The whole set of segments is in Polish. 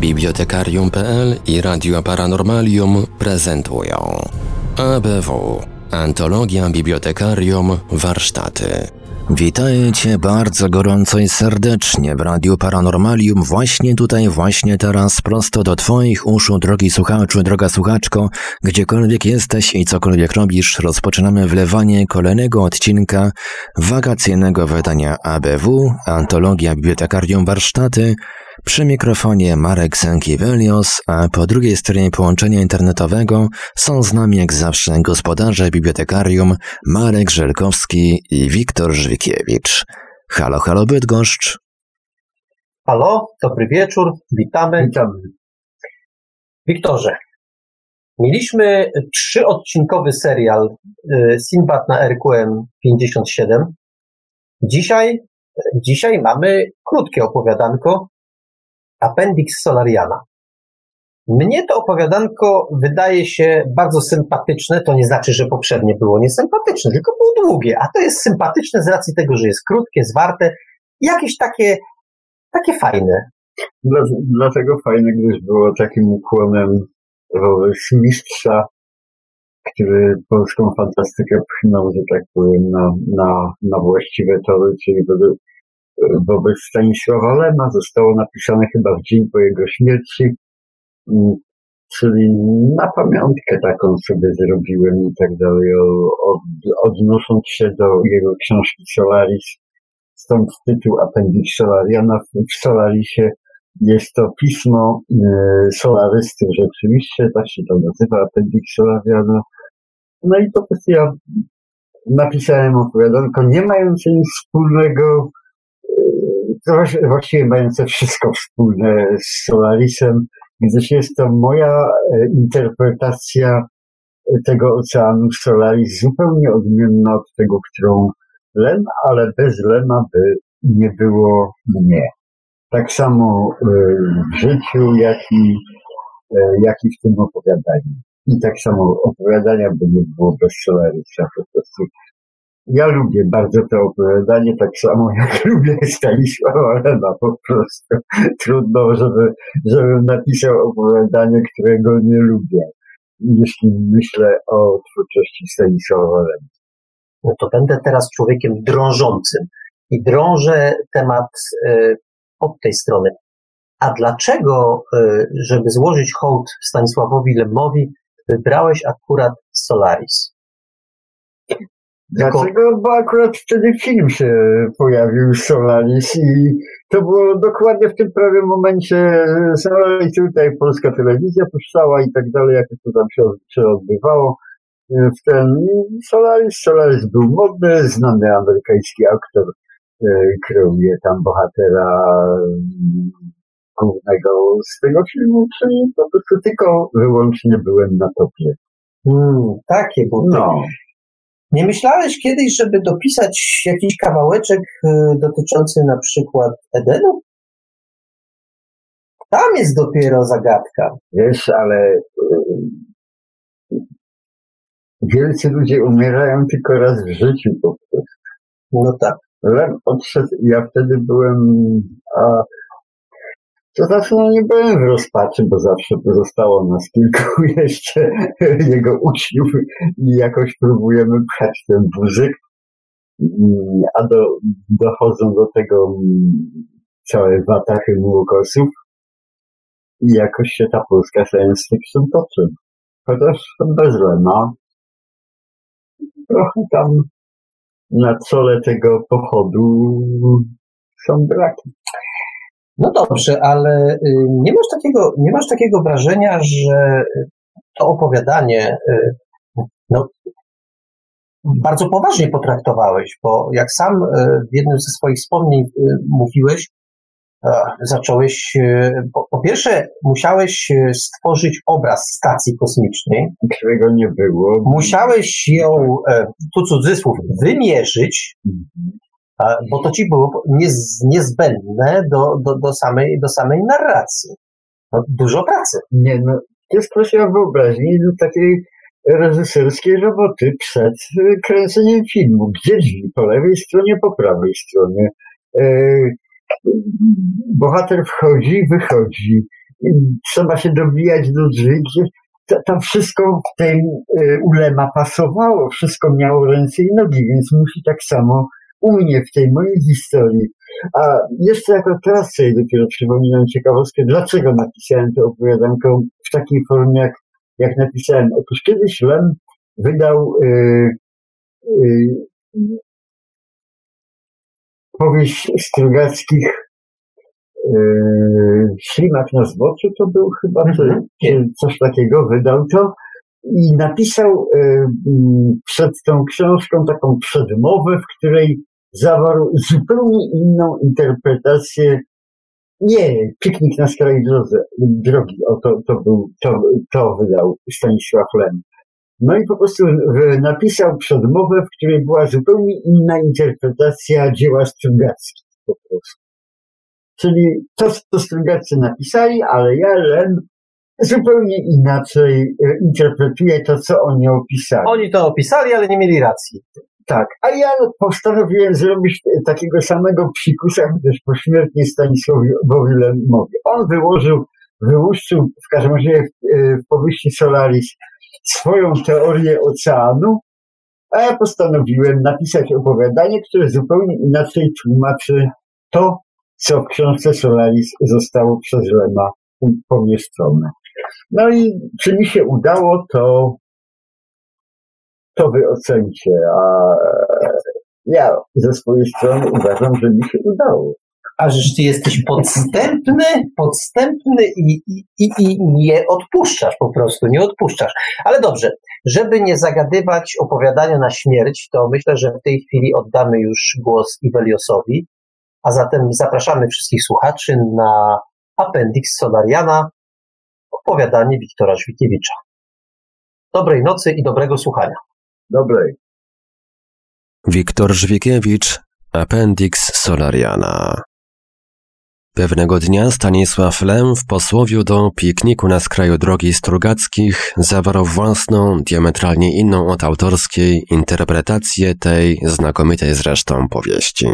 Bibliotekarium.pl i Radio Paranormalium prezentują ABW Antologia Bibliotekarium Warsztaty. Witaję Cię bardzo gorąco i serdecznie w Radiu Paranormalium, właśnie tutaj, właśnie teraz, prosto do Twoich uszu, drogi słuchaczu, droga słuchaczko, gdziekolwiek jesteś i cokolwiek robisz, rozpoczynamy wlewanie kolejnego odcinka wakacyjnego wydania ABW, Antologia Bibliotekarium Warsztaty, przy mikrofonie Marek Sankiewelios, a po drugiej stronie połączenia internetowego są z nami jak zawsze gospodarze bibliotekarium Marek Żelkowski i Wiktor Żwikiewicz. Halo, halo Bydgoszcz. Halo, dobry wieczór, witamy. Witamy. Wiktorze, mieliśmy trzyodcinkowy serial y, Sinbad na RQM 57. Dzisiaj, dzisiaj mamy krótkie opowiadanko Appendix Solariana. Mnie to opowiadanko wydaje się bardzo sympatyczne, to nie znaczy, że poprzednie było niesympatyczne, tylko było długie, a to jest sympatyczne z racji tego, że jest krótkie, zwarte, jakieś takie, takie fajne. Dla, dlatego fajne, gdyż było takim ukłonem wobec mistrza, który polską fantastykę pchnął, że tak powiem, na, na, na właściwe tory, czyli wobec, wobec Stanisława Lema. Zostało napisane chyba w dzień po jego śmierci, mm, czyli na pamiątkę taką sobie zrobiłem i tak dalej, od, odnosząc się do jego książki Solaris, stąd tytuł Appendix Solariana. W Solarisie jest to pismo y, solarystów rzeczywiście, tak się to nazywa, Appendix Solariana. No i po prostu ja napisałem opowiadanko nie mające nic wspólnego właściwie mające wszystko wspólne z Solarisem, gdyż jest to moja e, interpretacja tego oceanu Solaris zupełnie odmienna od tego, którą Lem, ale bez Lema by nie było mnie. Tak samo e, w życiu, jak i, e, jak i w tym opowiadaniu. I tak samo opowiadania by nie było bez Solarisa. Po prostu ja lubię bardzo to opowiadanie, tak samo jak lubię Stanisława Lema po prostu. Trudno, żeby, żebym napisał opowiadanie, którego nie lubię, jeśli myślę o twórczości Stanisława Lema. No to będę teraz człowiekiem drążącym i drążę temat y, od tej strony. A dlaczego, y, żeby złożyć hołd Stanisławowi Lemowi, wybrałeś akurat Solaris? Dlaczego? Bo akurat wtedy film się pojawił Solaris i to było dokładnie w tym prawie momencie Solaris tutaj polska telewizja puszczała i tak dalej, jak to tam się, się odbywało. W ten Solaris, Solaris był modny, znany amerykański aktor e, kreuje tam bohatera mm, głównego z tego filmu, czyli po prostu tylko wyłącznie byłem na topie. Hmm, takie było. No. Nie myślałeś kiedyś, żeby dopisać jakiś kawałeczek y, dotyczący na przykład Edenu? Tam jest dopiero zagadka. Wiesz, ale y, wielcy ludzie umierają tylko raz w życiu po prostu. No tak. Lem odszedł, ja wtedy byłem, a to znaczy, no nie byłem w rozpaczy, bo zawsze pozostało nas kilku jeszcze jego uczniów i jakoś próbujemy pchać ten wózek, a do, dochodzą do tego całe watachy młokosów i jakoś się ta polska science fiction toczy. Chociaż bez Lema trochę tam na czole tego pochodu są braki. No dobrze, ale y, nie masz takiego, nie masz takiego wrażenia, że to opowiadanie y, no, bardzo poważnie potraktowałeś, bo jak sam y, w jednym ze swoich wspomnień mówiłeś, zacząłeś, po, po pierwsze musiałeś stworzyć obraz stacji kosmicznej. Którego nie było. Musiałeś ją, e, tu cudzysłów, wymierzyć, mhm bo to ci było niez, niezbędne do, do, do, samej, do samej narracji. No, dużo pracy. Nie, no, to jest kwestia wyobraźni do takiej reżyserskiej roboty przed kręceniem filmu. Gdzie drzwi? Po lewej stronie, po prawej stronie. E, bohater wchodzi, wychodzi. trzeba się dobijać do drzwi, gdzie tam wszystko w tym y, ulema pasowało, wszystko miało ręce i nogi, więc musi tak samo u mnie w tej mojej historii. A jeszcze jako teraz sobie dopiero przypominam ciekawostkę, dlaczego napisałem to opowiadanko w takiej formie, jak, jak napisałem. Otóż kiedyś Lem wydał yy, yy, powieść Strugackich yy, Ślimak na zboczu to był chyba, mhm. coś takiego, wydał to i napisał yy, przed tą książką taką przedmowę, w której zawarł zupełnie inną interpretację. Nie, piknik na skraju drogi, o to, to był, to, to wydał Stanisław Lem. No i po prostu napisał przedmowę, w której była zupełnie inna interpretacja dzieła Strugackich po prostu. Czyli to, co Strugacy napisali, ale ja, Lem, zupełnie inaczej e, interpretuję to, co oni opisali. Oni to opisali, ale nie mieli racji. Tak, a ja postanowiłem zrobić takiego samego psikusa, gdyż pośmiertnie Stanisławowi Lemowi. On wyłożył, wyłuszczył w każdym razie w, e, w powieści Solaris swoją teorię oceanu, a ja postanowiłem napisać opowiadanie, które zupełnie inaczej tłumaczy to, co w książce Solaris zostało przez Lema pomieszczone. No i czy mi się udało, to to wy ocencie, a ja ze swojej strony uważam, że mi się udało. A że ty jesteś podstępny, podstępny i, i, i nie odpuszczasz po prostu, nie odpuszczasz. Ale dobrze, żeby nie zagadywać opowiadania na śmierć, to myślę, że w tej chwili oddamy już głos Iweliosowi, a zatem zapraszamy wszystkich słuchaczy na Appendix Solariana, opowiadanie Wiktora Żwikiewicza. Dobrej nocy i dobrego słuchania dobrej. Wiktor Żwikiewicz, Appendix Solariana. Pewnego dnia Stanisław Lem w posłowiu do pikniku na skraju drogi Strugackich zawarł własną, diametralnie inną od autorskiej interpretację tej znakomitej zresztą powieści.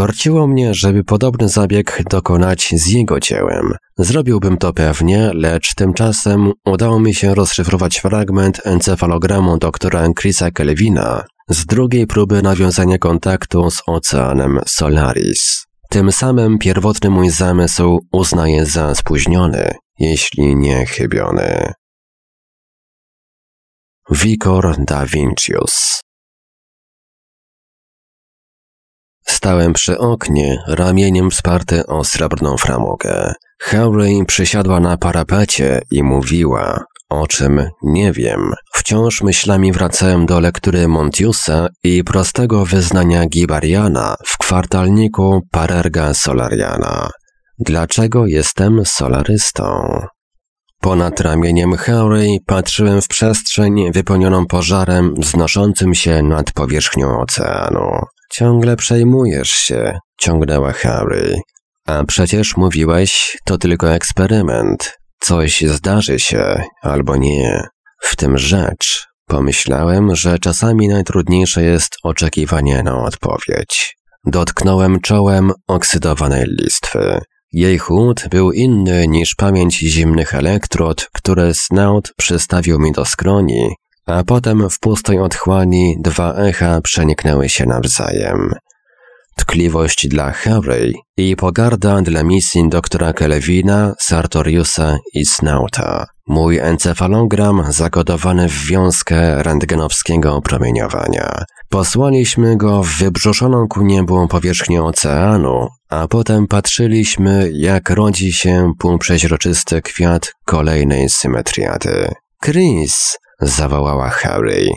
Korciło mnie, żeby podobny zabieg dokonać z jego dziełem. Zrobiłbym to pewnie, lecz tymczasem udało mi się rozszyfrować fragment encefalogramu doktora Chrisa Kelvina z drugiej próby nawiązania kontaktu z oceanem Solaris. Tym samym pierwotny mój zamysł uznaję za spóźniony, jeśli nie chybiony. Vicor da Vincius Stałem przy oknie, ramieniem wsparty o srebrną framugę. Harry przysiadła na parapecie i mówiła, o czym nie wiem. Wciąż myślami wracałem do lektury Montiusa i prostego wyznania Gibariana w kwartalniku Parerga Solariana. Dlaczego jestem solarystą? Ponad ramieniem Harry patrzyłem w przestrzeń wypełnioną pożarem wznoszącym się nad powierzchnią oceanu. Ciągle przejmujesz się, ciągnęła Harry. A przecież mówiłeś, to tylko eksperyment. Coś zdarzy się, albo nie. W tym rzecz. Pomyślałem, że czasami najtrudniejsze jest oczekiwanie na odpowiedź. Dotknąłem czołem oksydowanej listwy. Jej chłód był inny niż pamięć zimnych elektrod, które Snout przystawił mi do skroni, a potem w pustej otchłani dwa echa przeniknęły się nawzajem. Tkliwość dla Harry i pogarda dla misji doktora Kelvina, Sartoriusa i Snauta. Mój encefalogram zakodowany w wiązkę rentgenowskiego opromieniowania. Posłaliśmy go w wybrzuszoną ku niebu powierzchnię oceanu, a potem patrzyliśmy, jak rodzi się półprzeźroczysty kwiat kolejnej symetriady. Chris, zawołała Harry.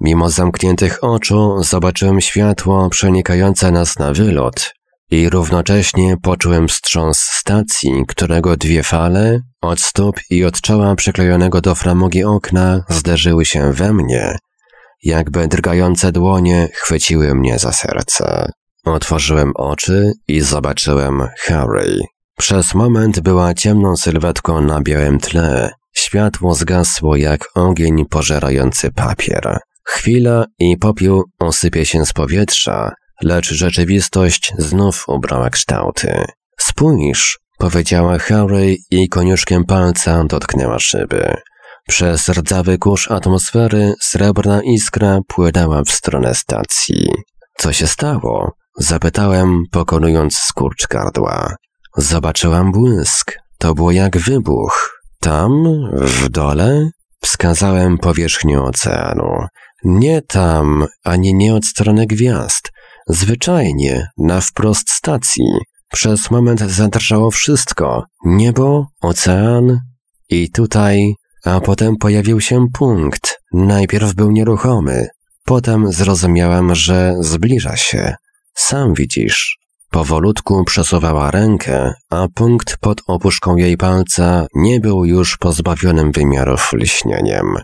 Mimo zamkniętych oczu zobaczyłem światło przenikające nas na wylot i równocześnie poczułem wstrząs stacji, którego dwie fale, od stóp i od czoła przyklejonego do framugi okna, zderzyły się we mnie, jakby drgające dłonie chwyciły mnie za serce. Otworzyłem oczy i zobaczyłem Harry. Przez moment była ciemną sylwetką na białym tle, Światło zgasło jak ogień pożerający papier. Chwila i popiół osypie się z powietrza, lecz rzeczywistość znów ubrała kształty. Spójrz, powiedziała Harry i koniuszkiem palca dotknęła szyby. Przez rdzawy kurz atmosfery srebrna iskra płynęła w stronę stacji. Co się stało? Zapytałem, pokonując skurcz gardła. Zobaczyłam błysk. To było jak wybuch. Tam, w dole, wskazałem powierzchnię oceanu. Nie tam, ani nie od strony gwiazd. Zwyczajnie, na wprost stacji. Przez moment zadrżało wszystko. Niebo, ocean i tutaj, a potem pojawił się punkt. Najpierw był nieruchomy. Potem zrozumiałem, że zbliża się. Sam widzisz. Powolutku przesuwała rękę, a punkt pod opuszką jej palca nie był już pozbawionym wymiarów lśnieniem.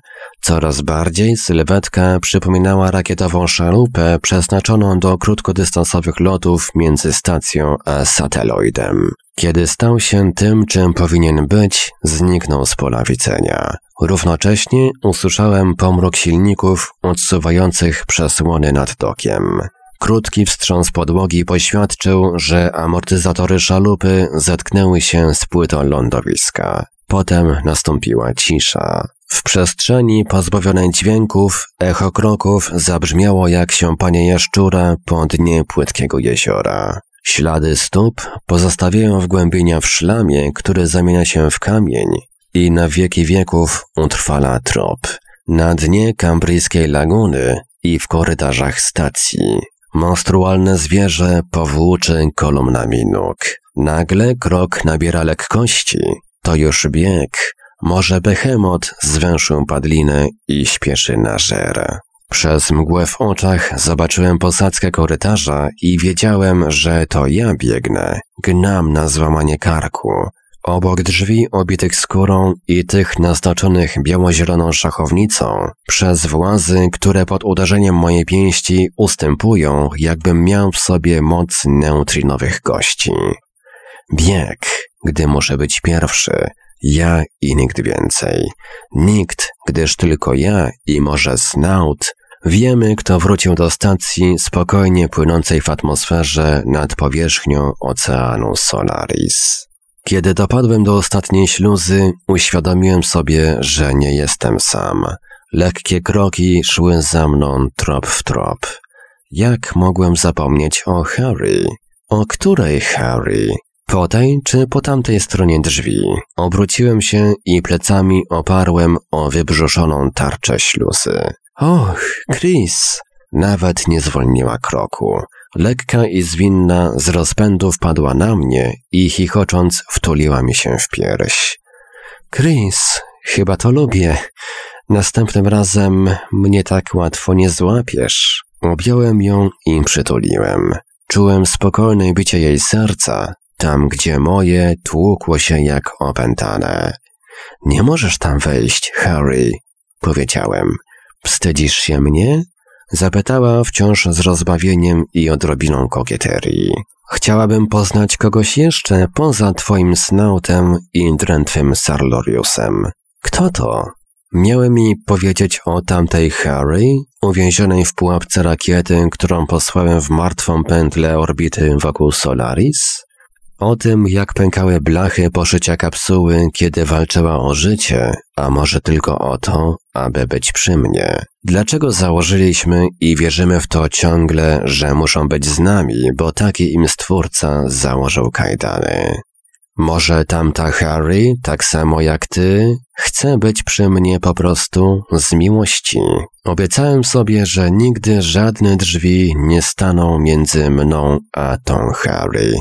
Coraz bardziej sylwetka przypominała rakietową szalupę przeznaczoną do krótkodystansowych lotów między stacją a sateloidem. Kiedy stał się tym, czym powinien być, zniknął z pola widzenia. Równocześnie usłyszałem pomruk silników odsuwających przesłony nad dokiem. Krótki wstrząs podłogi poświadczył, że amortyzatory szalupy zetknęły się z płytą lądowiska. Potem nastąpiła cisza. W przestrzeni pozbawionej dźwięków echo kroków zabrzmiało jak siąpanie jaszczura po dnie płytkiego jeziora. Ślady stóp pozostawiają wgłębienia w szlamie, który zamienia się w kamień i na wieki wieków utrwala trop. Na dnie kambryjskiej laguny i w korytarzach stacji. Monstrualne zwierzę powłóczy kolumnami nóg. Nagle krok nabiera lekkości. To już bieg. Może behemot zwęszył padlinę i śpieszy na żer. Przez mgłę w oczach zobaczyłem posadzkę korytarza i wiedziałem, że to ja biegnę. Gnam na złamanie karku. Obok drzwi obitych skórą i tych naznaczonych biało-zieloną szachownicą, przez włazy, które pod uderzeniem mojej pięści ustępują, jakbym miał w sobie moc neutrinowych gości. Bieg, gdy muszę być pierwszy, ja i nikt więcej. Nikt, gdyż tylko ja i może Snout wiemy, kto wrócił do stacji spokojnie płynącej w atmosferze nad powierzchnią oceanu Solaris. Kiedy dopadłem do ostatniej śluzy, uświadomiłem sobie, że nie jestem sam. Lekkie kroki szły za mną trop w trop. Jak mogłem zapomnieć o Harry? O której Harry? Po tej czy po tamtej stronie drzwi? Obróciłem się i plecami oparłem o wybrzuszoną tarczę śluzy. Och, Chris! Nawet nie zwolniła kroku. Lekka i zwinna z rozpędu wpadła na mnie i chichocząc wtuliła mi się w pierś. Chris, chyba to lubię. Następnym razem mnie tak łatwo nie złapiesz. Objąłem ją i przytuliłem. Czułem spokojne bicie jej serca, tam gdzie moje tłukło się jak opętane. Nie możesz tam wejść, Harry, powiedziałem. Wstydzisz się mnie? Zapytała wciąż z rozbawieniem i odrobiną kokieterii. Chciałabym poznać kogoś jeszcze poza twoim snautem i drętwym Sarloriusem. Kto to? Miałem mi powiedzieć o tamtej Harry, uwięzionej w pułapce rakiety, którą posłałem w martwą pętlę orbity wokół Solaris? O tym, jak pękały blachy poszycia kapsuły, kiedy walczyła o życie, a może tylko o to, aby być przy mnie. Dlaczego założyliśmy i wierzymy w to ciągle, że muszą być z nami, bo taki im stwórca założył kajdany? Może tamta Harry, tak samo jak ty, chce być przy mnie po prostu z miłości. Obiecałem sobie, że nigdy żadne drzwi nie staną między mną a tą Harry,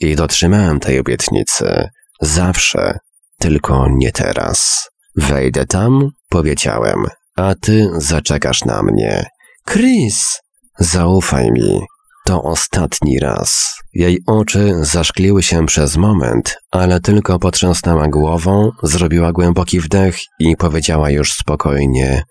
i dotrzymałem tej obietnicy. Zawsze, tylko nie teraz. Wejdę tam, powiedziałem, a ty zaczekasz na mnie. Chris! Zaufaj mi. To ostatni raz. Jej oczy zaszkliły się przez moment, ale tylko potrząsnęła głową, zrobiła głęboki wdech i powiedziała już spokojnie: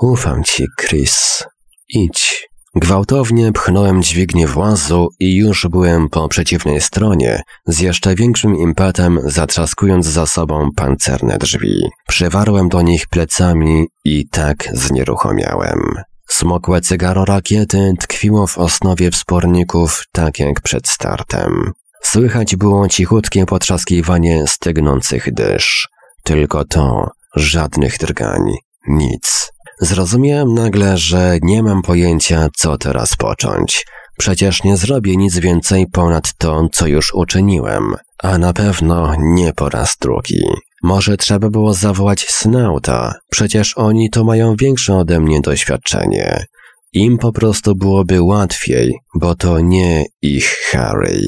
Ufam ci, Chris. Idź. Gwałtownie pchnąłem dźwignię włazu i już byłem po przeciwnej stronie, z jeszcze większym impetem zatrzaskując za sobą pancerne drzwi. Przywarłem do nich plecami i tak znieruchomiałem. Smokłe cygaro rakiety tkwiło w osnowie wsporników tak jak przed startem. Słychać było cichutkie potrzaskiwanie stygnących dysz. Tylko to, żadnych drgań, nic. Zrozumiałem nagle, że nie mam pojęcia, co teraz począć. Przecież nie zrobię nic więcej ponad to, co już uczyniłem, a na pewno nie po raz drugi. Może trzeba było zawołać Snauta, przecież oni to mają większe ode mnie doświadczenie. Im po prostu byłoby łatwiej, bo to nie ich Harry.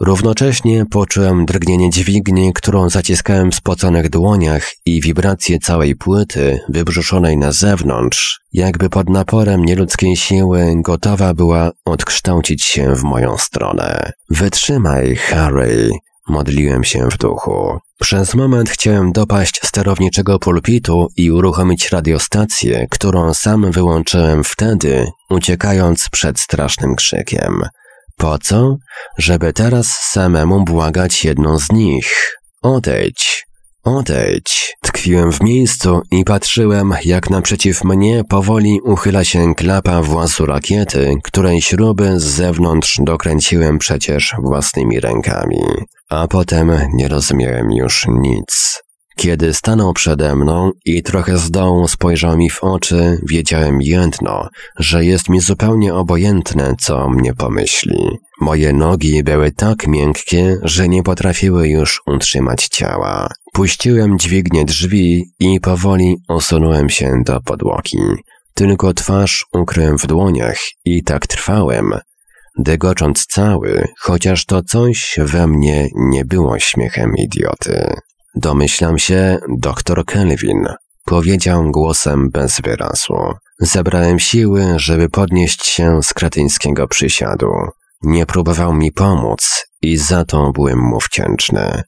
Równocześnie poczułem drgnienie dźwigni, którą zaciskałem w spoconych dłoniach i wibrację całej płyty, wybrzuszonej na zewnątrz, jakby pod naporem nieludzkiej siły gotowa była odkształcić się w moją stronę. Wytrzymaj, Harry, modliłem się w duchu. Przez moment chciałem dopaść sterowniczego pulpitu i uruchomić radiostację, którą sam wyłączyłem wtedy, uciekając przed strasznym krzykiem. Po co? Żeby teraz samemu błagać jedną z nich. Odejdź, odejdź. Tkwiłem w miejscu i patrzyłem, jak naprzeciw mnie powoli uchyla się klapa włazu rakiety, której śruby z zewnątrz dokręciłem przecież własnymi rękami. A potem nie rozumiałem już nic. Kiedy stanął przede mną i trochę z dołu spojrzał mi w oczy, wiedziałem jedno, że jest mi zupełnie obojętne, co o mnie pomyśli. Moje nogi były tak miękkie, że nie potrafiły już utrzymać ciała. Puściłem dźwignię drzwi i powoli osunąłem się do podłogi. Tylko twarz ukryłem w dłoniach i tak trwałem, dygocząc cały, chociaż to coś we mnie nie było śmiechem idioty. Domyślam się, doktor Kelvin, powiedział głosem bez wyrazu. Zebrałem siły, żeby podnieść się z kretyńskiego przysiadu. Nie próbował mi pomóc i za to byłem mu wdzięczny.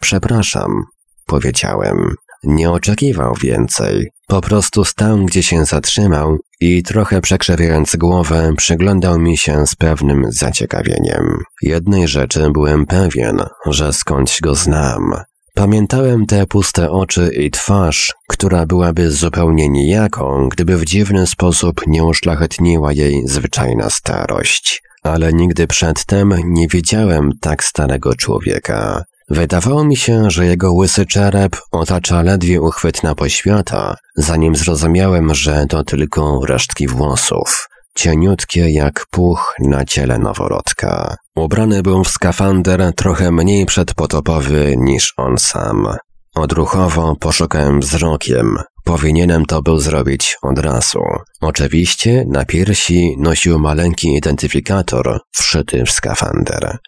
Przepraszam, powiedziałem. Nie oczekiwał więcej. Po prostu stał, gdzie się zatrzymał i trochę przekrzewiając głowę, przyglądał mi się z pewnym zaciekawieniem. Jednej rzeczy byłem pewien, że skądś go znam. Pamiętałem te puste oczy i twarz, która byłaby zupełnie nijaką, gdyby w dziwny sposób nie uszlachetniła jej zwyczajna starość. Ale nigdy przedtem nie widziałem tak starego człowieka. Wydawało mi się, że jego łysy czerep otacza ledwie uchwytna poświata, zanim zrozumiałem, że to tylko resztki włosów cieniutkie jak puch na ciele noworodka. Ubrany był w skafander trochę mniej przedpotopowy niż on sam. Odruchowo poszukałem wzrokiem. Powinienem to był zrobić od razu. Oczywiście na piersi nosił maleńki identyfikator wszyty w skafander.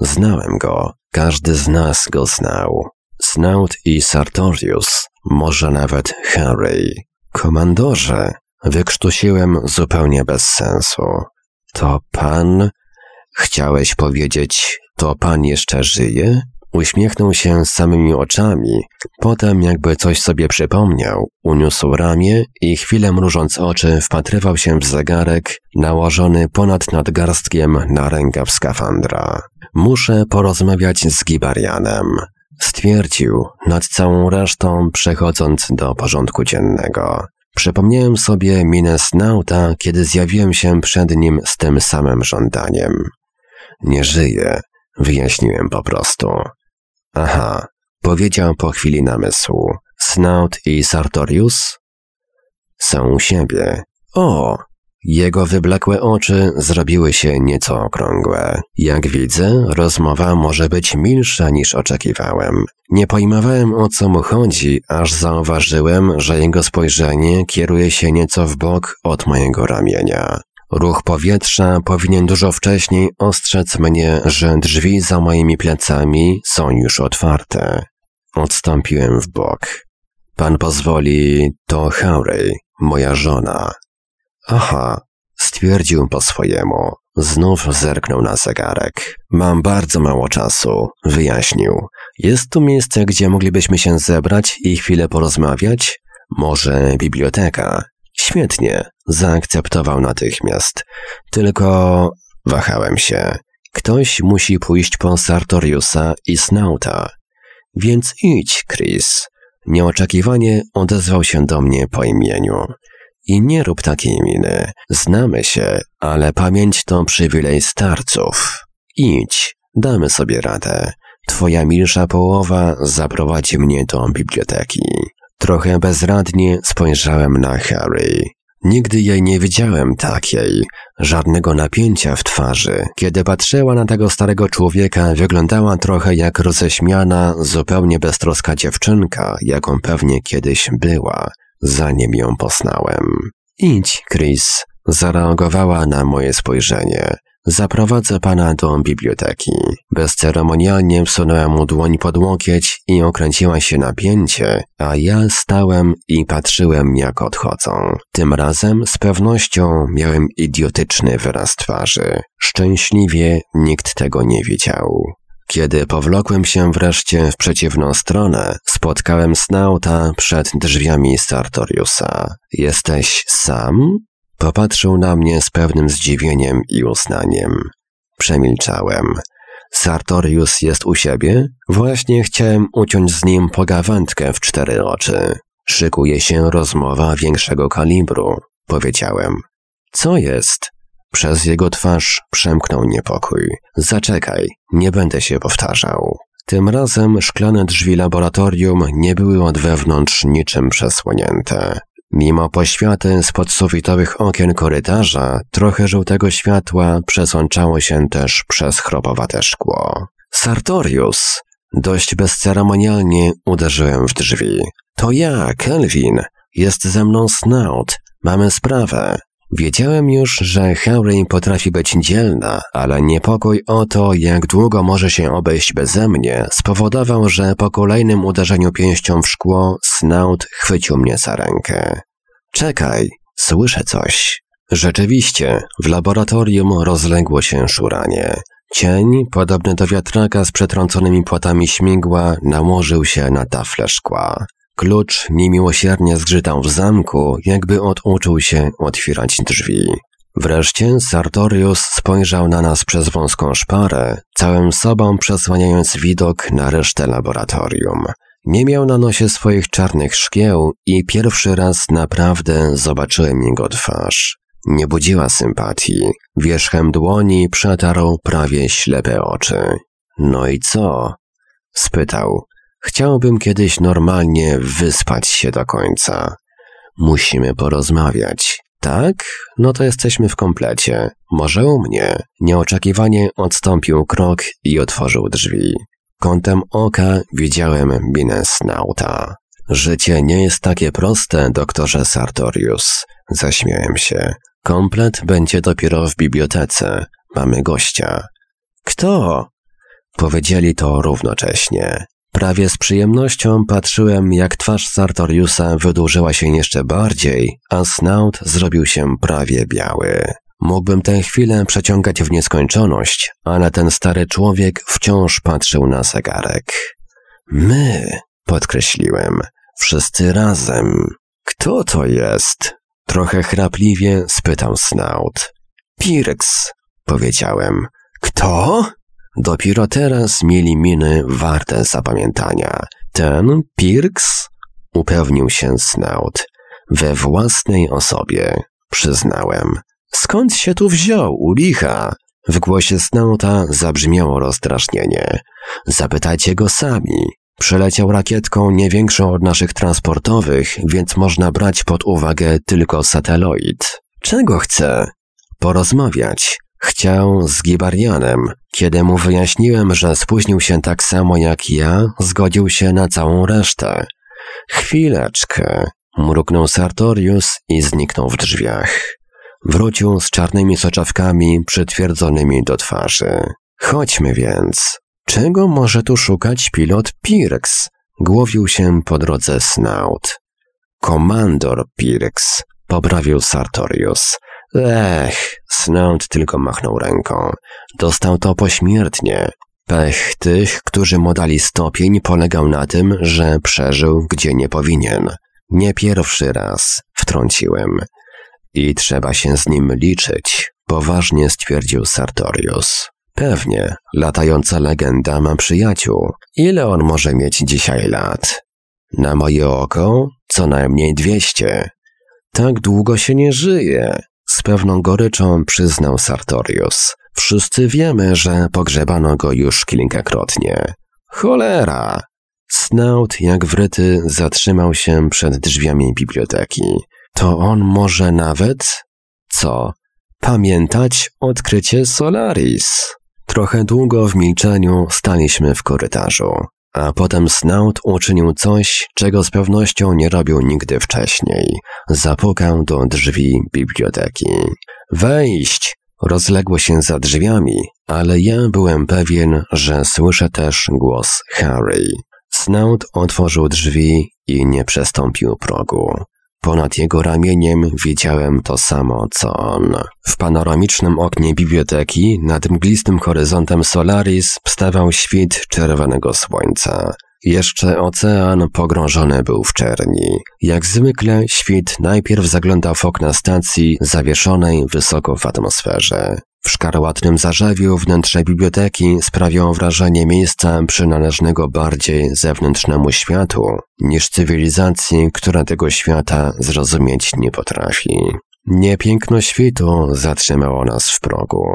Znałem go. Każdy z nas go znał. Snout i Sartorius, może nawet Harry. Komandorze, Wykrztusiłem zupełnie bez sensu. To pan? Chciałeś powiedzieć, to pan jeszcze żyje? Uśmiechnął się samymi oczami, potem jakby coś sobie przypomniał, uniósł ramię i chwilę mrużąc oczy wpatrywał się w zegarek nałożony ponad nadgarstkiem na rękaw skafandra. Muszę porozmawiać z Gibarianem. Stwierdził, nad całą resztą przechodząc do porządku dziennego. Przypomniałem sobie minę Snauta, kiedy zjawiłem się przed nim z tym samym żądaniem. Nie żyje, wyjaśniłem po prostu. Aha, powiedział po chwili namysłu. Snout i Sartorius? Są u siebie. O, jego wyblakłe oczy zrobiły się nieco okrągłe. Jak widzę, rozmowa może być milsza niż oczekiwałem. Nie pojmowałem o co mu chodzi, aż zauważyłem, że jego spojrzenie kieruje się nieco w bok od mojego ramienia. Ruch powietrza powinien dużo wcześniej ostrzec mnie, że drzwi za moimi plecami są już otwarte. Odstąpiłem w bok. Pan pozwoli, to Harry, moja żona. Aha, stwierdził po swojemu. Znów zerknął na zegarek. Mam bardzo mało czasu, wyjaśnił. Jest tu miejsce, gdzie moglibyśmy się zebrać i chwilę porozmawiać? Może biblioteka? Świetnie, zaakceptował natychmiast. Tylko wahałem się. Ktoś musi pójść po Sartoriusa i Snauta. Więc idź, Chris. Nieoczekiwanie odezwał się do mnie po imieniu. I nie rób takiej miny. Znamy się, ale pamięć to przywilej starców. Idź, Damy sobie radę. Twoja milsza połowa zaprowadzi mnie do biblioteki. Trochę bezradnie spojrzałem na Harry. Nigdy jej nie widziałem takiej, żadnego napięcia w twarzy. Kiedy patrzyła na tego starego człowieka, wyglądała trochę jak roześmiana, zupełnie beztroska dziewczynka, jaką pewnie kiedyś była, zanim ją poznałem. Idź, Chris, zareagowała na moje spojrzenie. Zaprowadzę pana do biblioteki. Bezceremonialnie wsunęła mu dłoń pod łokieć i okręciła się napięcie, a ja stałem i patrzyłem jak odchodzą. Tym razem z pewnością miałem idiotyczny wyraz twarzy. Szczęśliwie nikt tego nie widział. Kiedy powlokłem się wreszcie w przeciwną stronę, spotkałem Snauta przed drzwiami Sartoriusa. Jesteś sam? Popatrzył na mnie z pewnym zdziwieniem i uznaniem. Przemilczałem. Sartorius jest u siebie? Właśnie chciałem uciąć z nim pogawędkę w cztery oczy. Szykuje się rozmowa większego kalibru, powiedziałem. Co jest? Przez jego twarz przemknął niepokój. Zaczekaj, nie będę się powtarzał. Tym razem szklane drzwi laboratorium nie były od wewnątrz niczym przesłonięte. Mimo poświaty z podsufitowych okien korytarza, trochę żółtego światła przesączało się też przez chropowate szkło. Sartorius! Dość bezceremonialnie uderzyłem w drzwi. To ja, Kelvin. Jest ze mną Snout. Mamy sprawę. Wiedziałem już, że Harry potrafi być dzielna, ale niepokój o to, jak długo może się obejść beze mnie, spowodował, że po kolejnym uderzeniu pięścią w szkło Snout chwycił mnie za rękę. Czekaj, słyszę coś. Rzeczywiście, w laboratorium rozległo się szuranie. Cień, podobny do wiatraka z przetrąconymi płatami śmigła, nałożył się na tafle szkła. Klucz niemiłosiernie zgrzytał w zamku, jakby oduczył się otwierać drzwi. Wreszcie Sartorius spojrzał na nas przez wąską szparę, całym sobą przesłaniając widok na resztę laboratorium. Nie miał na nosie swoich czarnych szkieł i pierwszy raz naprawdę zobaczyłem jego twarz. Nie budziła sympatii. Wierzchem dłoni przetarł prawie ślepe oczy. No i co? spytał. Chciałbym kiedyś normalnie wyspać się do końca. Musimy porozmawiać. Tak? No to jesteśmy w komplecie. Może u mnie. Nieoczekiwanie odstąpił krok i otworzył drzwi. Kątem oka widziałem minę Snauta. Życie nie jest takie proste, doktorze Sartorius. Zaśmiałem się. Komplet będzie dopiero w bibliotece. Mamy gościa. Kto? Powiedzieli to równocześnie. Prawie z przyjemnością patrzyłem, jak twarz Sartoriusa wydłużyła się jeszcze bardziej, a Snout zrobił się prawie biały. Mógłbym tę chwilę przeciągać w nieskończoność, ale ten stary człowiek wciąż patrzył na zegarek. My, podkreśliłem, wszyscy razem. Kto to jest? Trochę chrapliwie spytał Snout. Pirks, powiedziałem. Kto? Dopiero teraz mieli miny warte zapamiętania. Ten Pirks? Upewnił się Snout. We własnej osobie, przyznałem. Skąd się tu wziął, u licha? W głosie Snouta zabrzmiało rozdrażnienie. Zapytajcie go sami. Przeleciał rakietką nie większą od naszych transportowych, więc można brać pod uwagę tylko sateloid. Czego chce? Porozmawiać. Chciał z Gibarianem. Kiedy mu wyjaśniłem, że spóźnił się tak samo jak ja, zgodził się na całą resztę. Chwileczkę. Mruknął Sartorius i zniknął w drzwiach. Wrócił z czarnymi soczewkami przytwierdzonymi do twarzy. Chodźmy więc. Czego może tu szukać pilot Pirks? Głowił się po drodze Snout. Komandor Pirks, poprawił Sartorius. Ech, Snout tylko machnął ręką. Dostał to pośmiertnie. Pech tych, którzy mu dali stopień, polegał na tym, że przeżył, gdzie nie powinien. Nie pierwszy raz, wtrąciłem. I trzeba się z nim liczyć, poważnie stwierdził Sartorius. Pewnie, latająca legenda ma przyjaciół. Ile on może mieć dzisiaj lat? Na moje oko co najmniej dwieście. Tak długo się nie żyje, z pewną goryczą przyznał Sartorius. Wszyscy wiemy, że pogrzebano go już kilkakrotnie. Cholera! Snout, jak wryty, zatrzymał się przed drzwiami biblioteki. To on może nawet... Co? Pamiętać odkrycie Solaris. Trochę długo w milczeniu staliśmy w korytarzu, a potem Snout uczynił coś, czego z pewnością nie robił nigdy wcześniej. Zapukał do drzwi biblioteki. Wejść! Rozległo się za drzwiami, ale ja byłem pewien, że słyszę też głos Harry. Snout otworzył drzwi i nie przestąpił progu. Ponad jego ramieniem widziałem to samo, co on. W panoramicznym oknie biblioteki, nad mglistym horyzontem Solaris, wstawał świt czerwonego słońca. Jeszcze ocean pogrążony był w czerni. Jak zwykle świt najpierw zaglądał w okna stacji zawieszonej wysoko w atmosferze. W szkarłatnym zarzewiu wnętrze biblioteki sprawiało wrażenie miejsca przynależnego bardziej zewnętrznemu światu niż cywilizacji, która tego świata zrozumieć nie potrafi. Niepiękno świtu zatrzymało nas w progu.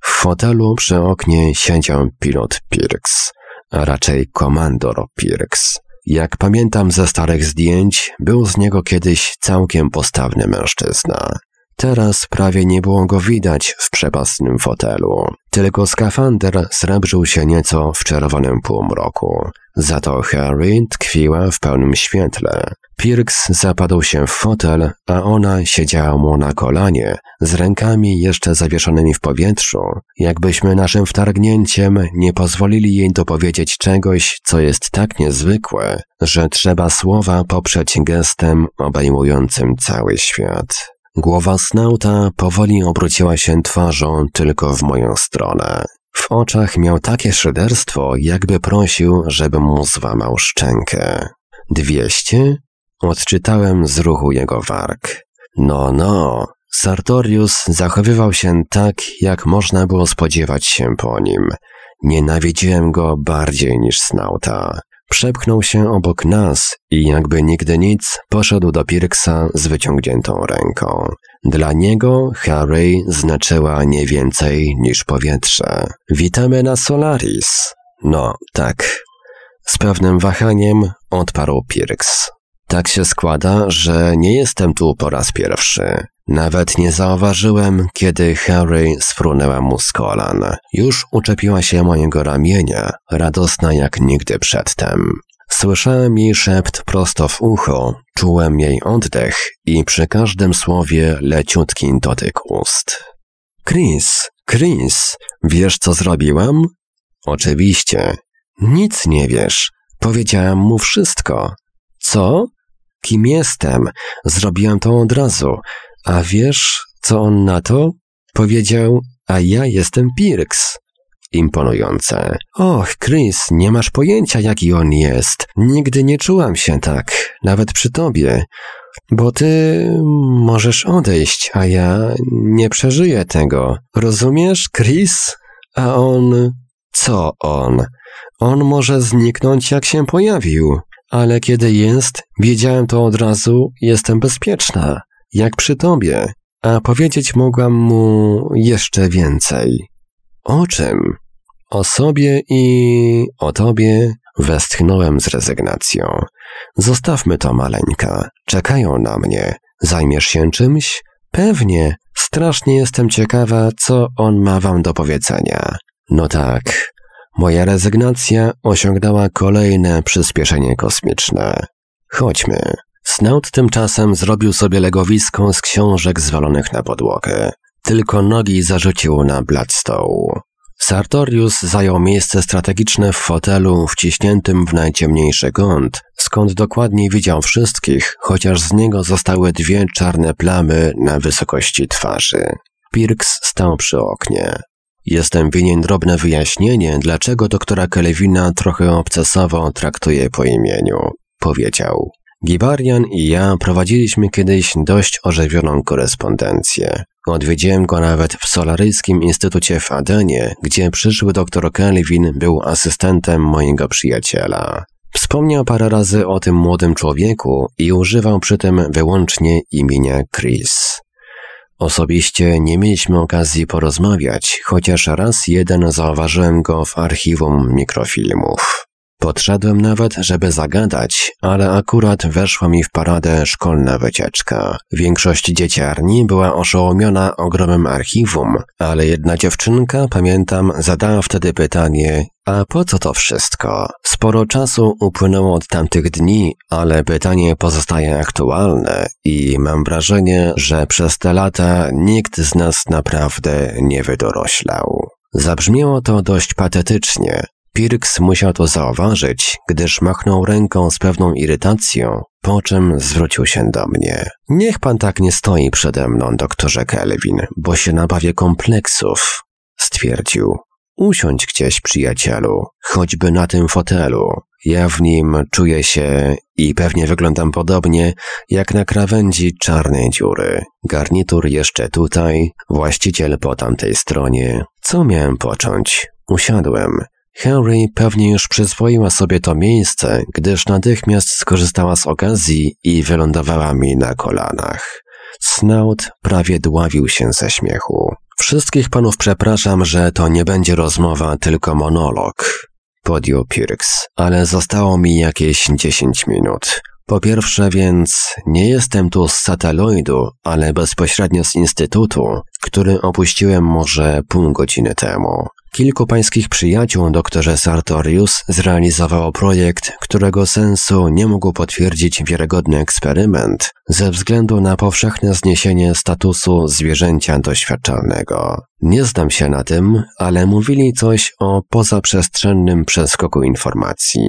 W fotelu przy oknie siedział pilot Pirks, a raczej komandor Pirks. Jak pamiętam ze starych zdjęć, był z niego kiedyś całkiem postawny mężczyzna. Teraz prawie nie było go widać w przepastnym fotelu. Tylko skafander srebrzył się nieco w czerwonym półmroku. Za to Harry tkwiła w pełnym świetle. Pirks zapadł się w fotel, a ona siedziała mu na kolanie, z rękami jeszcze zawieszonymi w powietrzu, jakbyśmy naszym wtargnięciem nie pozwolili jej dopowiedzieć czegoś, co jest tak niezwykłe, że trzeba słowa poprzeć gestem obejmującym cały świat. Głowa Snauta powoli obróciła się twarzą tylko w moją stronę. W oczach miał takie szyderstwo, jakby prosił, żebym mu złamał szczękę. Dwieście? Odczytałem z ruchu jego warg. No, no. Sartorius zachowywał się tak, jak można było spodziewać się po nim. Nienawidziłem go bardziej niż Snauta. Przepchnął się obok nas i jakby nigdy nic poszedł do Pirksa z wyciągniętą ręką. Dla niego Harry znaczyła nie więcej niż powietrze. Witamy na Solaris. No, tak. Z pewnym wahaniem odparł Pirks. Tak się składa, że nie jestem tu po raz pierwszy. Nawet nie zauważyłem, kiedy Harry sfrunęła mu z kolan. Już uczepiła się mojego ramienia, radosna jak nigdy przedtem. Słyszałem jej szept prosto w ucho, czułem jej oddech i przy każdym słowie leciutki dotyk ust. Chris, Chris, wiesz co zrobiłam? Oczywiście. Nic nie wiesz. Powiedziałam mu wszystko. Co? Kim jestem? Zrobiłam to od razu. A wiesz, co on na to? Powiedział, a ja jestem Pirks. Imponujące. Och, Chris, nie masz pojęcia, jaki on jest. Nigdy nie czułam się tak, nawet przy tobie. Bo ty możesz odejść, a ja nie przeżyję tego. Rozumiesz, Chris? A on... Co on? On może zniknąć, jak się pojawił. Ale kiedy jest, wiedziałem to od razu, jestem bezpieczna jak przy tobie, a powiedzieć mogłam mu jeszcze więcej. O czym? O sobie i o tobie westchnąłem z rezygnacją. Zostawmy to, maleńka. Czekają na mnie. Zajmiesz się czymś? Pewnie. Strasznie jestem ciekawa, co on ma wam do powiedzenia. No tak. Moja rezygnacja osiągnęła kolejne przyspieszenie kosmiczne. Chodźmy. Snout tymczasem zrobił sobie legowisko z książek zwalonych na podłogę. Tylko nogi zarzucił na blat stołu. Sartorius zajął miejsce strategiczne w fotelu wciśniętym w najciemniejszy kąt, skąd dokładnie widział wszystkich, chociaż z niego zostały dwie czarne plamy na wysokości twarzy. Pirks stał przy oknie. Jestem winien drobne wyjaśnienie, dlaczego doktora Kelvina trochę obcesowo traktuje po imieniu. Powiedział. Gibarian i ja prowadziliśmy kiedyś dość ożywioną korespondencję. Odwiedziłem go nawet w Solaryjskim Instytucie w Adenie, gdzie przyszły doktor Kelvin był asystentem mojego przyjaciela. Wspomniał parę razy o tym młodym człowieku i używał przy tym wyłącznie imienia Chris. Osobiście nie mieliśmy okazji porozmawiać, chociaż raz jeden zauważyłem go w archiwum mikrofilmów. Podszedłem nawet, żeby zagadać, ale akurat weszła mi w paradę szkolna wycieczka. Większość dzieciarni była oszołomiona ogromem archiwum, ale jedna dziewczynka, pamiętam, zadała wtedy pytanie, a po co to wszystko? Sporo czasu upłynęło od tamtych dni, ale pytanie pozostaje aktualne i mam wrażenie, że przez te lata nikt z nas naprawdę nie wydoroślał. Zabrzmiało to dość patetycznie, Pirks musiał to zauważyć, gdyż machnął ręką z pewną irytacją, po czym zwrócił się do mnie. Niech pan tak nie stoi przede mną, doktorze Kelvin, bo się nabawię kompleksów, stwierdził. Usiądź gdzieś, przyjacielu, choćby na tym fotelu. Ja w nim czuję się i pewnie wyglądam podobnie jak na krawędzi czarnej dziury. Garnitur jeszcze tutaj, właściciel po tamtej stronie. Co miałem począć? Usiadłem. Henry pewnie już przyzwoiła sobie to miejsce, gdyż natychmiast skorzystała z okazji i wylądowała mi na kolanach. Snout prawie dławił się ze śmiechu. Wszystkich panów przepraszam, że to nie będzie rozmowa, tylko monolog. Podjął Pirks, ale zostało mi jakieś dziesięć minut. Po pierwsze więc, nie jestem tu z sateloidu, ale bezpośrednio z instytutu, który opuściłem może pół godziny temu. Kilku pańskich przyjaciół, doktorze Sartorius, zrealizowało projekt, którego sensu nie mógł potwierdzić wiarygodny eksperyment ze względu na powszechne zniesienie statusu zwierzęcia doświadczalnego. Nie znam się na tym, ale mówili coś o pozaprzestrzennym przeskoku informacji.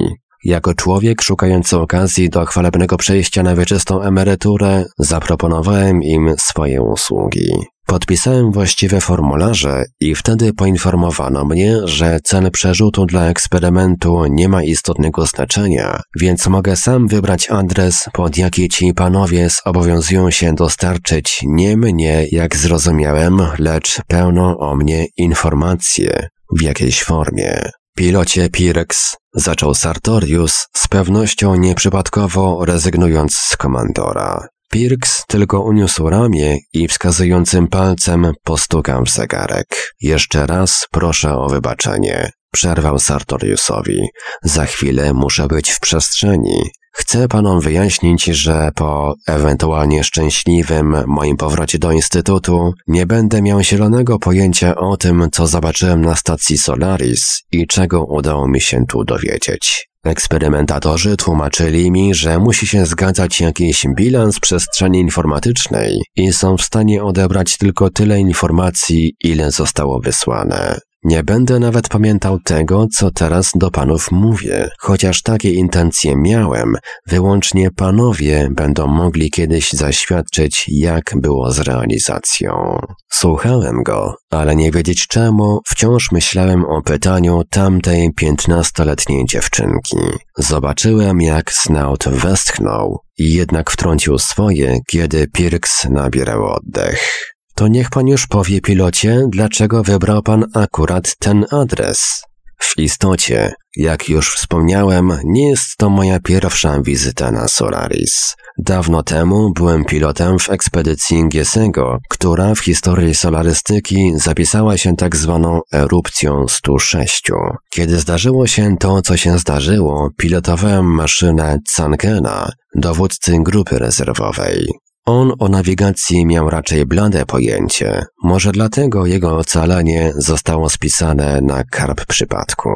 Jako człowiek szukający okazji do chwalebnego przejścia na wieczystą emeryturę, zaproponowałem im swoje usługi. Podpisałem właściwe formularze i wtedy poinformowano mnie, że cel przerzutu dla eksperymentu nie ma istotnego znaczenia, więc mogę sam wybrać adres, pod jaki ci panowie zobowiązują się dostarczyć nie mnie, jak zrozumiałem, lecz pełną o mnie informację w jakiejś formie. Pilocie Pirex, zaczął Sartorius, z pewnością nieprzypadkowo rezygnując z komandora. Pirks tylko uniósł ramię i wskazującym palcem postukał w zegarek. Jeszcze raz proszę o wybaczenie. Przerwał Sartoriusowi. Za chwilę muszę być w przestrzeni. Chcę panom wyjaśnić, że po ewentualnie szczęśliwym moim powrocie do Instytutu nie będę miał zielonego pojęcia o tym, co zobaczyłem na stacji Solaris i czego udało mi się tu dowiedzieć. Eksperymentatorzy tłumaczyli mi, że musi się zgadzać jakiś bilans przestrzeni informatycznej i są w stanie odebrać tylko tyle informacji, ile zostało wysłane. Nie będę nawet pamiętał tego, co teraz do panów mówię, chociaż takie intencje miałem, wyłącznie panowie będą mogli kiedyś zaświadczyć, jak było z realizacją. Słuchałem go, ale nie wiedzieć czemu, wciąż myślałem o pytaniu tamtej piętnastoletniej dziewczynki. Zobaczyłem, jak Snout westchnął i jednak wtrącił swoje, kiedy Pirks nabierał oddech. To niech pan już powie pilocie, dlaczego wybrał pan akurat ten adres. W istocie, jak już wspomniałem, nie jest to moja pierwsza wizyta na Solaris. Dawno temu byłem pilotem w ekspedycji Giesego, która w historii solarystyki zapisała się tak zwaną erupcją 106. Kiedy zdarzyło się to, co się zdarzyło, pilotowałem maszynę Zankena, dowódcy grupy rezerwowej. On o nawigacji miał raczej blade pojęcie, może dlatego jego ocalenie zostało spisane na karb przypadku.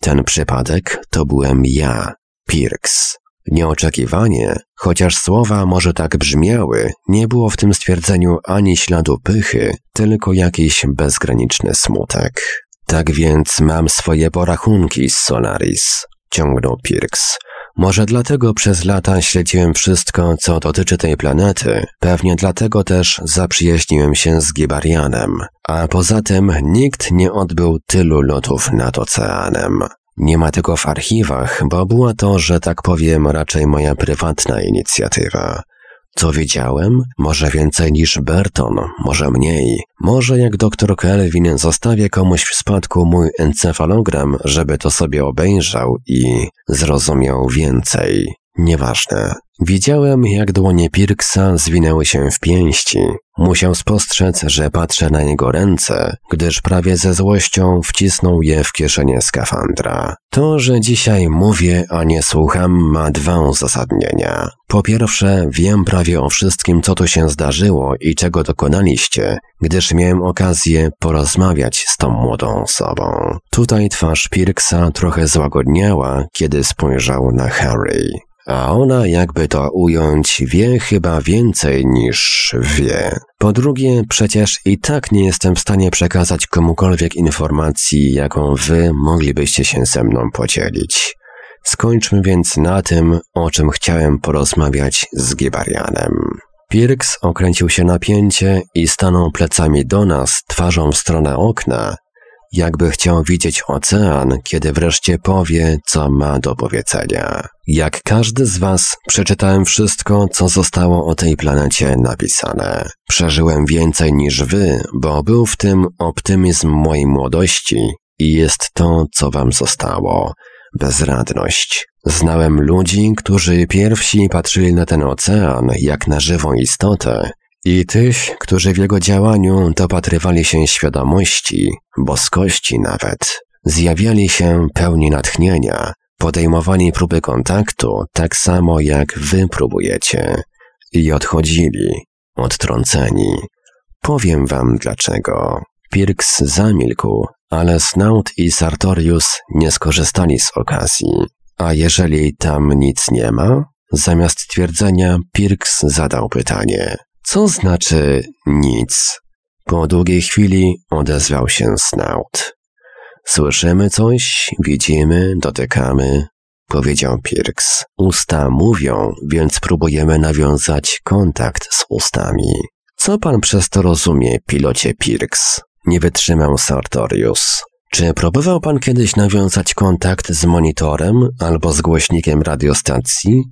Ten przypadek to byłem ja, Pirks. Nieoczekiwanie, chociaż słowa może tak brzmiały, nie było w tym stwierdzeniu ani śladu pychy, tylko jakiś bezgraniczny smutek. Tak więc mam swoje porachunki z Solaris, ciągnął Pirks. Może dlatego przez lata śledziłem wszystko, co dotyczy tej planety. Pewnie dlatego też zaprzyjaźniłem się z Gibarianem. A poza tym nikt nie odbył tylu lotów nad oceanem. Nie ma tego w archiwach, bo była to, że tak powiem, raczej moja prywatna inicjatywa. Co widziałem? Może więcej niż Berton, może mniej. Może jak doktor Kelvin zostawię komuś w spadku mój encefalogram, żeby to sobie obejrzał i zrozumiał więcej. Nieważne. Widziałem, jak dłonie Pirksa zwinęły się w pięści. Musiał spostrzec, że patrzę na jego ręce, gdyż prawie ze złością wcisnął je w kieszenie skafandra. To, że dzisiaj mówię, a nie słucham, ma dwa uzasadnienia. Po pierwsze, wiem prawie o wszystkim, co tu się zdarzyło i czego dokonaliście, gdyż miałem okazję porozmawiać z tą młodą osobą. Tutaj twarz Pirksa trochę złagodniała, kiedy spojrzał na Harry a ona, jakby to ująć, wie chyba więcej niż wie. Po drugie, przecież i tak nie jestem w stanie przekazać komukolwiek informacji, jaką wy moglibyście się ze mną podzielić. Skończmy więc na tym, o czym chciałem porozmawiać z Gibarianem. Pirks okręcił się napięcie i stanął plecami do nas, twarzą w stronę okna, jakby chciał widzieć ocean, kiedy wreszcie powie, co ma do powiedzenia. Jak każdy z was, przeczytałem wszystko, co zostało o tej planecie napisane. Przeżyłem więcej niż wy, bo był w tym optymizm mojej młodości i jest to, co wam zostało. Bezradność. Znałem ludzi, którzy pierwsi patrzyli na ten ocean jak na żywą istotę i tych, którzy w jego działaniu dopatrywali się świadomości, boskości nawet, zjawiali się pełni natchnienia, podejmowali próby kontaktu tak samo jak wy próbujecie i odchodzili, odtrąceni. Powiem wam dlaczego. Pirks zamilkł, ale Snout i Sartorius nie skorzystali z okazji. A jeżeli tam nic nie ma? Zamiast twierdzenia, Pirks zadał pytanie. Co znaczy nic? Po długiej chwili odezwał się Snout. Słyszymy coś, widzimy, dotykamy, powiedział Pirks. Usta mówią, więc próbujemy nawiązać kontakt z ustami. Co pan przez to rozumie, pilocie Pirks? Nie wytrzymał Sartorius. Czy próbował pan kiedyś nawiązać kontakt z monitorem albo z głośnikiem radiostacji?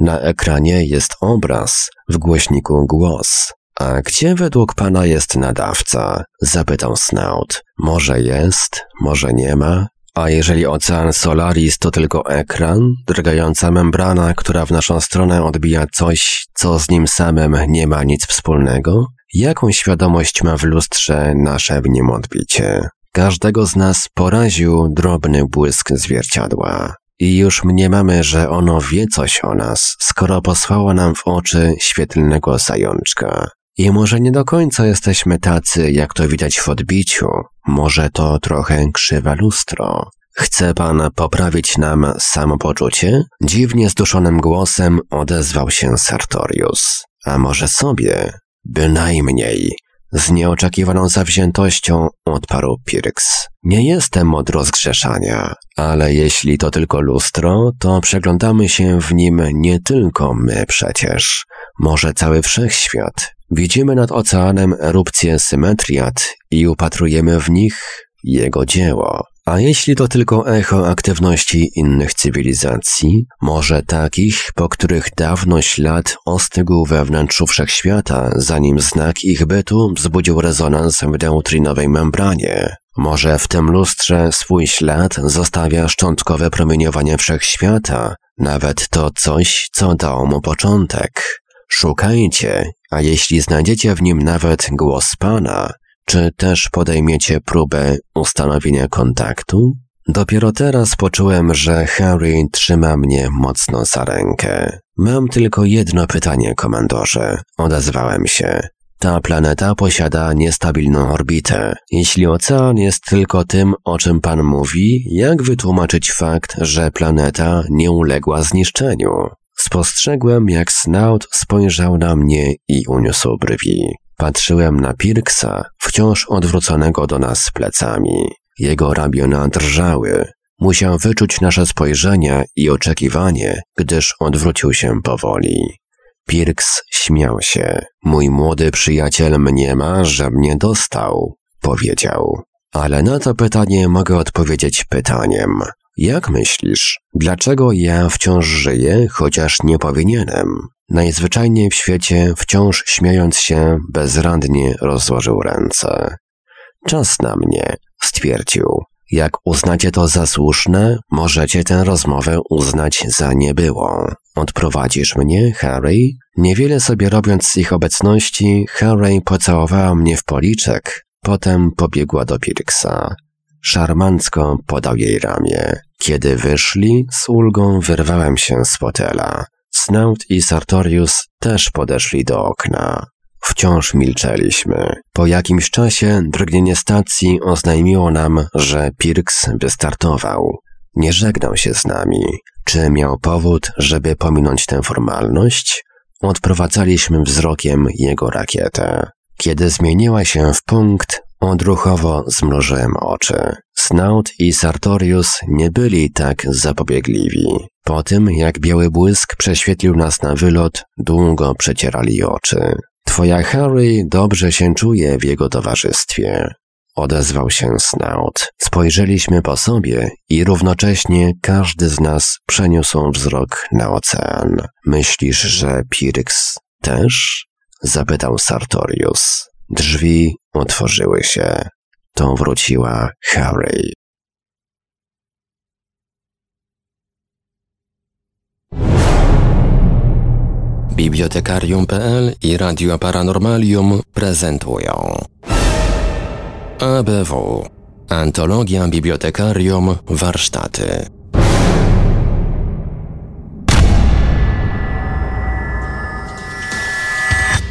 Na ekranie jest obraz, w głośniku głos. A gdzie według pana jest nadawca? Zapytał Snout. Może jest, może nie ma. A jeżeli ocean Solaris to tylko ekran, drgająca membrana, która w naszą stronę odbija coś, co z nim samym nie ma nic wspólnego? Jaką świadomość ma w lustrze nasze w nim odbicie? Każdego z nas poraził drobny błysk zwierciadła. I już mniemamy, że ono wie coś o nas, skoro posłało nam w oczy świetlnego zajączka. I może nie do końca jesteśmy tacy, jak to widać w odbiciu. Może to trochę krzywe lustro. Chce pan poprawić nam samopoczucie? Dziwnie zduszonym głosem odezwał się Sartorius. A może sobie? Bynajmniej. Z nieoczekiwaną zawziętością odparł Pirks. Nie jestem od rozgrzeszania, ale jeśli to tylko lustro, to przeglądamy się w nim nie tylko my przecież. Może cały wszechświat. Widzimy nad oceanem erupcję symetriat i upatrujemy w nich jego dzieło. A jeśli to tylko echo aktywności innych cywilizacji, może takich, po których dawno ślad ostygł we wnętrzu wszechświata, zanim znak ich bytu wzbudził rezonans w neutrinowej membranie. Może w tym lustrze swój ślad zostawia szczątkowe promieniowanie wszechświata, nawet to coś, co dało mu początek. Szukajcie, a jeśli znajdziecie w nim nawet głos Pana, czy też podejmiecie próbę ustanowienia kontaktu? Dopiero teraz poczułem, że Harry trzyma mnie mocno za rękę. Mam tylko jedno pytanie, komandorze. Odezwałem się. Ta planeta posiada niestabilną orbitę. Jeśli ocean jest tylko tym, o czym pan mówi, jak wytłumaczyć fakt, że planeta nie uległa zniszczeniu? Spostrzegłem, jak Snout spojrzał na mnie i uniósł brwi. Patrzyłem na Pirksa, wciąż odwróconego do nas plecami. Jego ramiona drżały. Musiał wyczuć nasze spojrzenia i oczekiwanie, gdyż odwrócił się powoli. Pirks śmiał się. Mój młody przyjaciel mniema, że mnie dostał, powiedział. Ale na to pytanie mogę odpowiedzieć pytaniem. Jak myślisz, dlaczego ja wciąż żyję, chociaż nie powinienem? Najzwyczajniej w świecie, wciąż śmiejąc się, bezradnie rozłożył ręce. Czas na mnie, stwierdził. Jak uznacie to za słuszne, możecie tę rozmowę uznać za niebyłą. Odprowadzisz mnie, Harry? Niewiele sobie robiąc z ich obecności, Harry pocałowała mnie w policzek, potem pobiegła do Pirksa. Szarmancko podał jej ramię. Kiedy wyszli, z ulgą wyrwałem się z fotela. Snout i Sartorius też podeszli do okna. Wciąż milczeliśmy. Po jakimś czasie drgnienie stacji oznajmiło nam, że Pirks wystartował. Nie żegnał się z nami. Czy miał powód, żeby pominąć tę formalność? Odprowadzaliśmy wzrokiem jego rakietę. Kiedy zmieniła się w punkt, odruchowo zmrużyłem oczy. Snout i Sartorius nie byli tak zapobiegliwi. Po tym, jak biały błysk prześwietlił nas na wylot, długo przecierali oczy. Twoja Harry dobrze się czuje w jego towarzystwie. Odezwał się Snout. Spojrzeliśmy po sobie i równocześnie każdy z nas przeniósł wzrok na ocean. Myślisz, że Pirks też? Zapytał Sartorius. Drzwi otworzyły się. To wróciła Harry. Bibliotekarium.pl i Radio Paranormalium prezentują. ABW Antologia Bibliotekarium Warsztaty